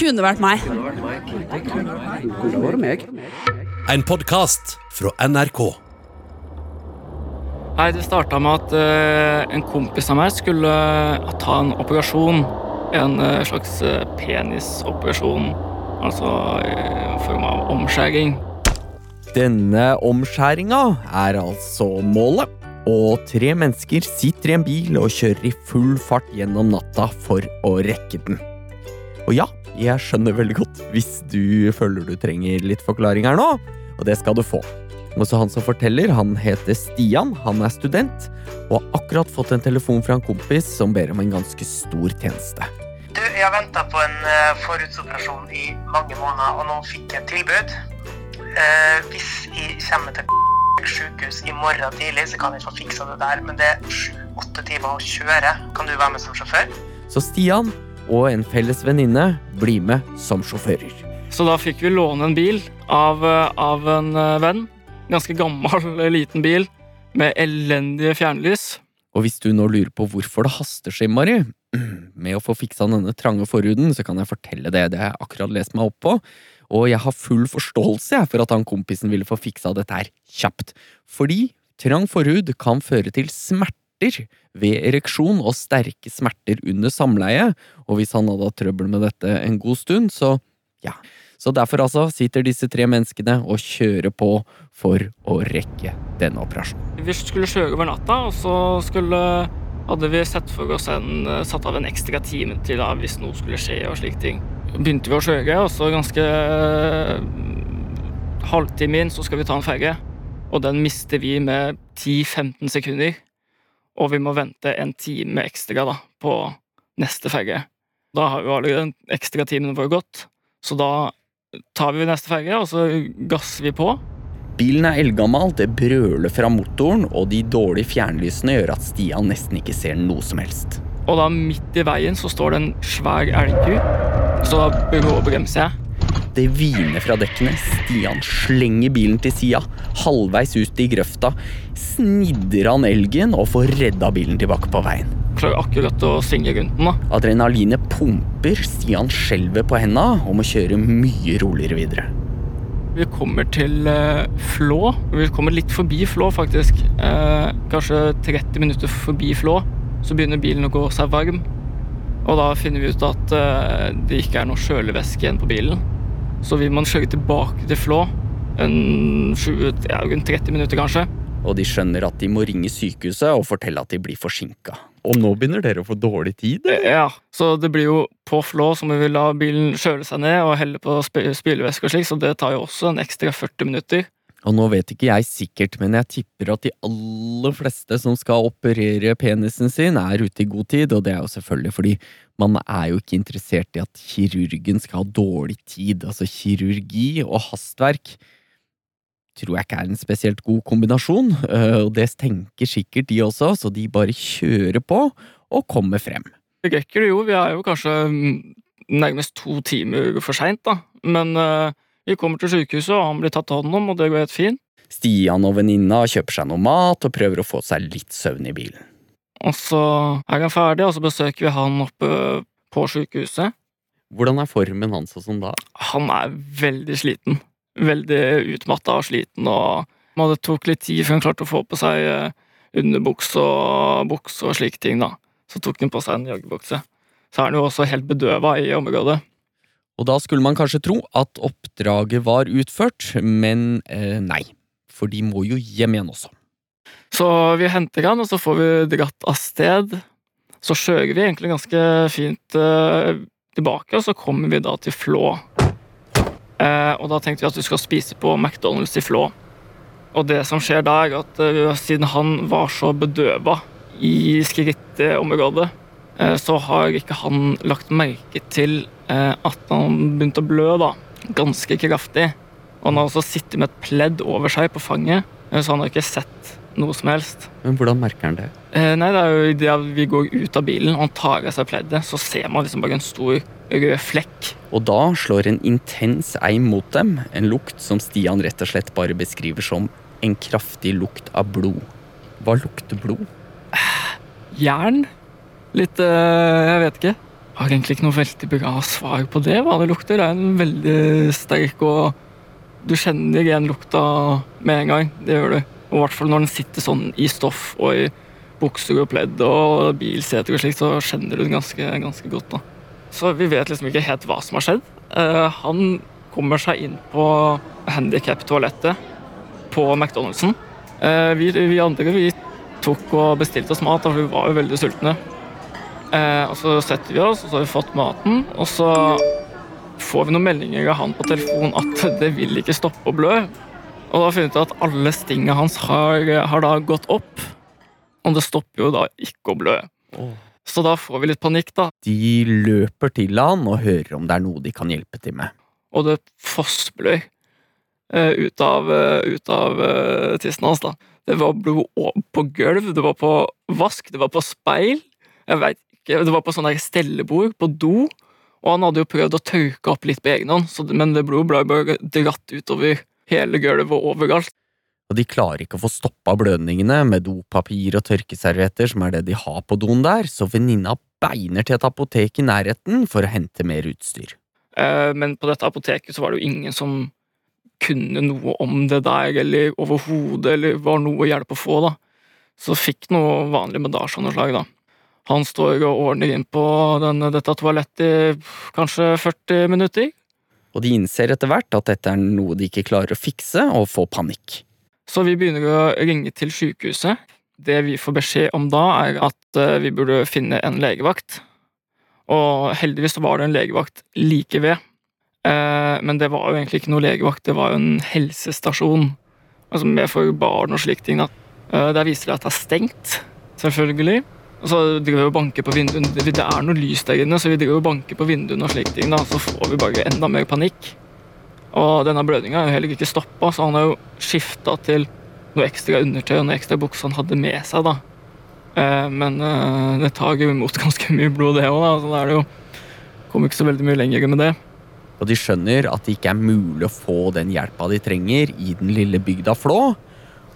kunne vært meg. Kunne vært meg. En podkast fra NRK. Nei, Det starta med at eh, en kompis av meg skulle eh, ta en operasjon. En eh, slags penisoperasjon. Altså i form av omskjæring. Denne omskjæringa er altså målet. Og tre mennesker sitter i en bil og kjører i full fart gjennom natta for å rekke den. Og ja, jeg skjønner veldig godt hvis du føler du trenger litt forklaring her nå, og det skal du få. Også han som forteller, han heter Stian, han er student, og har akkurat fått en telefon fra en kompis som ber om en ganske stor tjeneste. Du, jeg har venta på en uh, forhudsoperasjon i mange måneder, og nå fikk jeg et tilbud. Eh, hvis jeg kommer til sykehus i morgen tidlig, så kan jeg få fiksa det der, men det er sju-åtte timer å kjøre. Kan du være med som sjåfør? Så Stian og en felles venninne blir med som sjåfører. Så da fikk vi låne en bil av, eh, av en eh, venn. Ganske gammel, liten bil med elendige fjernlys. Og hvis du nå lurer på hvorfor det haster seg, Mari, med å få fiksa denne trange forhuden, så kan jeg fortelle det. Det har jeg akkurat lest meg opp på. Og jeg har full forståelse for at han kompisen ville få fiksa dette her kjapt. Fordi trang forhud kan føre til smerter ved ereksjon og sterke smerter under samleie, og hvis han hadde hatt trøbbel med dette en god stund, så ja. Så derfor altså sitter disse tre menneskene og kjører på for å rekke denne operasjonen. Vi skulle kjøre over natta, og så skulle, hadde vi sett for oss en, satt av en ekstra time til da, hvis noe skulle skje og slike ting. Begynte vi å kjøre, og så ganske halvtime inn så skal vi ta en ferge. Og den mister vi med 10-15 sekunder. Og vi må vente en time ekstra da, på neste ferge. Da har jo allerede den ekstra timen vår gått, så da tar vi neste ferge, og så gasser vi på. Bilen er eldgammel, det brøler fra motoren, og de dårlige fjernlysene gjør at Stian nesten ikke ser noe som helst. Og da midt i veien så står det en svær elgku, så da bråbremser jeg. Det hviner fra dekkene, Stian slenger bilen til sida. Halvveis ut i grøfta snidder han elgen og får redda bilen tilbake på veien. Klarer akkurat å svinge rundt den. da. Adrenalinet pumper, Stian skjelver på henda og må kjøre mye roligere videre. Vi kommer til eh, Flå. Vi kommer litt forbi Flå, faktisk. Eh, kanskje 30 minutter forbi Flå. Så begynner bilen å gå seg varm. Og da finner vi ut at eh, det ikke er noe kjølevæske igjen på bilen. Så vil man kjøre tilbake til Flå. En 20, ja, rundt 30 minutter, kanskje. Og de skjønner at de må ringe sykehuset og fortelle at de blir forsinka. Og nå begynner dere å få dårlig tid? eller? Ja, så det blir jo på Flå så må vi la bilen kjøle seg ned og helle på sp- spylevæske og slik, så det tar jo også en ekstra 40 minutter. Og nå vet ikke jeg sikkert, men jeg tipper at de aller fleste som skal operere penisen sin, er ute i god tid, og det er jo selvfølgelig fordi man er jo ikke interessert i at kirurgen skal ha dårlig tid. Altså, kirurgi og hastverk tror jeg ikke er en spesielt god kombinasjon, øh, og det tenker sikkert de også, så de bare kjører på og kommer frem. Det rekker det jo, vi er jo kanskje mm, nærmest to timer for seint, da. Men eh, vi kommer til sykehuset, og han blir tatt hånd om, og det går helt fint. Stian og venninna kjøper seg noe mat og prøver å få seg litt søvn i bilen. Og så er han ferdig, og så besøker vi han oppe på sykehuset. Hvordan er formen hans og sånn da? Han er veldig sliten. Veldig utmatta og sliten, og det tok litt tid før han klarte å få på seg eh, underbukse og bukse og slike ting, da. Så tok han på seg en joggebukse. Så er han jo også helt bedøva i området. Og da skulle man kanskje tro at oppdraget var utført, men eh, nei. For de må jo hjem igjen også. Så vi henter han, og så får vi dratt av sted. Så skjøger vi egentlig ganske fint eh, tilbake, og så kommer vi da til Flå. Eh, og da tenkte vi at vi skal spise på McDonald's i Flå. Og det som skjer da, er at eh, siden han var så bedøva i skrittområdet, så har ikke han lagt merke til eh, at han begynte å blø da, ganske kraftig. Og han har også sittet med et pledd over seg på fanget, eh, så han har ikke sett noe som helst. Men hvordan merker han det? Eh, nei, det er jo idet vi går ut av bilen og han tar av seg pleddet, så ser man liksom bare en stor rød flekk. Og da slår en intens eim mot dem, en lukt som Stian rett og slett bare beskriver som en kraftig lukt av blod. Hva lukter blod? Jern? Litt eh, Jeg vet ikke. har egentlig ikke noe veldig bra svar på det, hva det lukter. Er en veldig sterk og Du kjenner igjen lukta med en gang. Det gjør du. Og i hvert fall når den sitter sånn i stoff og i bukser og pledd og bilseter og slikt, så kjenner du den ganske, ganske godt. da. Så vi vet liksom ikke helt hva som har skjedd. Uh, han kommer seg inn på handikap-toalettet på McDonald'sen. Uh, vi, vi andre vi tok og bestilte oss mat, for vi var jo veldig sultne. Eh, og Så setter vi oss, og så har vi fått maten. Og så får vi noen meldinger av han på telefon at det vil ikke stoppe å blø. Og da har vi funnet ut at alle stinga hans har, har da gått opp. Og det stopper jo da ikke å blø. Så da får vi litt panikk, da. De løper til han og hører om det er noe de kan hjelpe til med. Og det fossblør eh, ut av, eh, ut av eh, tissen hans, da. Det var blod på gulv, det var på vask, det var på speil. Jeg vet ikke, Det var på sånn der stellebord, på do. Og han hadde jo prøvd å tørke opp litt på egen hånd, men det blodet ble bare dratt utover hele gulvet og overalt. Og de klarer ikke å få stoppa blødningene med dopapir og tørkeservietter, som er det de har på doen der, så venninna beiner til et apotek i nærheten for å hente mer utstyr. Eh, Men på dette apoteket så var det jo ingen som kunne noe om det der, eller overhodet, eller var noe hjelp å få, da. Så fikk noe vanlig bandasje av noe slag, da. Han står og ordner inn på denne, dette toalettet i kanskje 40 minutter. Og de innser etter hvert at dette er noe de ikke klarer å fikse, og får panikk. Så vi begynner å ringe til sykehuset. Det vi får beskjed om da, er at eh, vi burde finne en legevakt. Og heldigvis var det en legevakt like ved. Eh, Men det var jo egentlig ikke noe legevakt, det var jo en helsestasjon. Altså med for barn og slike ting. Eh, Der viser det at det er stengt, selvfølgelig. Så driver vi og banker på vinduene. Det er noe lys der inne, så vi driver og banker på vinduene og slike ting. da. Så får vi bare enda mer panikk. Og denne blødninga er jo heller ikke stoppa, så han har jo skifta til noe ekstra undertøy og noe ekstra bukse han hadde med seg. da. Eh, Men eh, det tar jo imot ganske mye blod, det òg, så da er det jo Kommer ikke så veldig mye lenger med det. Og de skjønner at det ikke er mulig å få den hjelpa de trenger i den lille bygda Flå,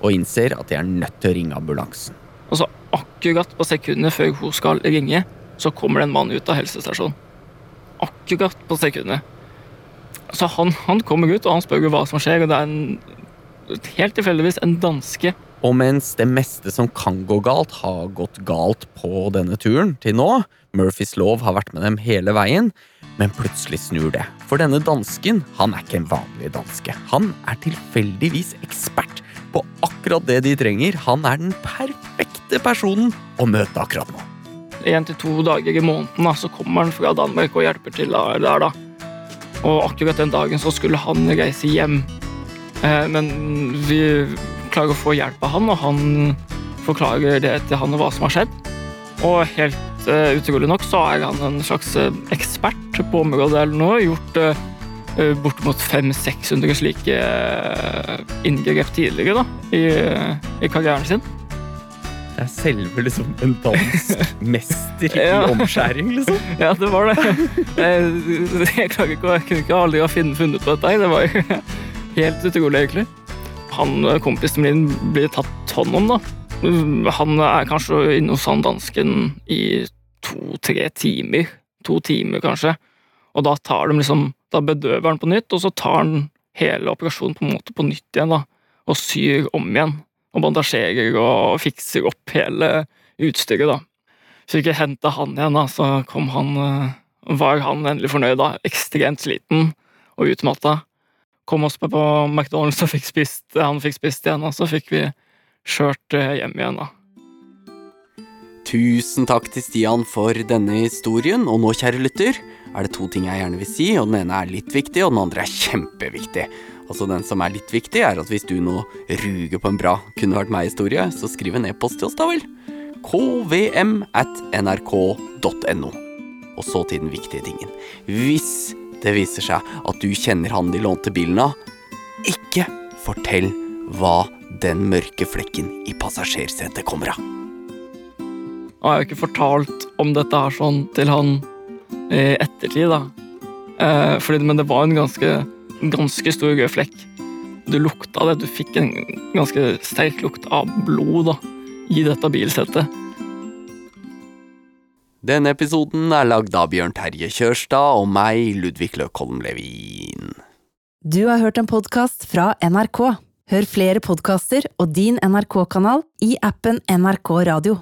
og innser at de er nødt til å ringe ambulansen. Og så akkurat på sekundet før hun skal ringe, så kommer det en mann ut av helsestasjonen. Akkurat på sekundet. Så han, han kommer ut, og han spør hva som skjer, og det er en, helt tilfeldigvis en danske. Og mens det meste som kan gå galt, har gått galt på denne turen til nå, Murphys lov har vært med dem hele veien, men plutselig snur det. For denne dansken, han er ikke en vanlig danske. Han er tilfeldigvis ekspert på akkurat det de trenger. Han er den perfekte personen å møte akkurat nå. En til to dager i måneden da, så kommer han fra Danmark og hjelper til der. da. Og akkurat den dagen så skulle han reise hjem. Eh, men vi klarer å få hjelp av han, og han forklarer det til han og hva som har skjedd. Og helt eh, utrolig nok så er han en slags eh, ekspert på området eller noe. Gjort eh, bortimot 500-600 slike eh, inngrep tidligere da, i, i karrieren sin. Det er selve liksom en dansk mester i omskjæring, liksom. Ja, det var det. Jeg, jeg klarer ikke, jeg kunne ikke aldri ha funnet, på dette. Det var helt utrolig, egentlig. Han eh, kompisen min blir tatt hånd om, da. Han er kanskje inne hos han dansken i to-tre timer. To timer, kanskje. Og da tar de liksom Da bedøver han på nytt, og så tar han hele operasjonen på en måte på nytt igjen, da. Og syr om igjen. Og bandasjerer og fikser opp hele utstyret, da. Fikk jeg henta han igjen, da, så kom han eh, var han endelig fornøyd. da, Ekstremt sliten og utmatta. Kom oss på på McDonald's og fikk spist, han fikk spist igjen, og så fikk vi kjørt eh, hjem igjen. da. Tusen takk til Stian for denne historien, og nå, kjære lytter, er det to ting jeg gjerne vil si, og den ene er litt viktig, og den andre er kjempeviktig. Altså Den som er litt viktig, er at hvis du nå ruger på en bra kunne vært meg-historie, så skriv en e-post til oss, da vel. kvm at nrk.no. Og så til den viktige tingen. Hvis det viser seg at du kjenner han de lånte bilen av, ikke fortell hva den mørke flekken i passasjersetet kommer av. Jeg har jo ikke fortalt om dette her sånn til han i ettertid, da. Eh, fordi, men det var en ganske, ganske stor rød flekk. Du lukta det. Du fikk en ganske sterk lukt av blod da, i dette bilsettet. Denne episoden er lagd av Bjørn Terje Kjørstad og meg, Ludvig Løkholm Levin. Du har hørt en podkast fra NRK. Hør flere podkaster og din NRK-kanal i appen NRK Radio.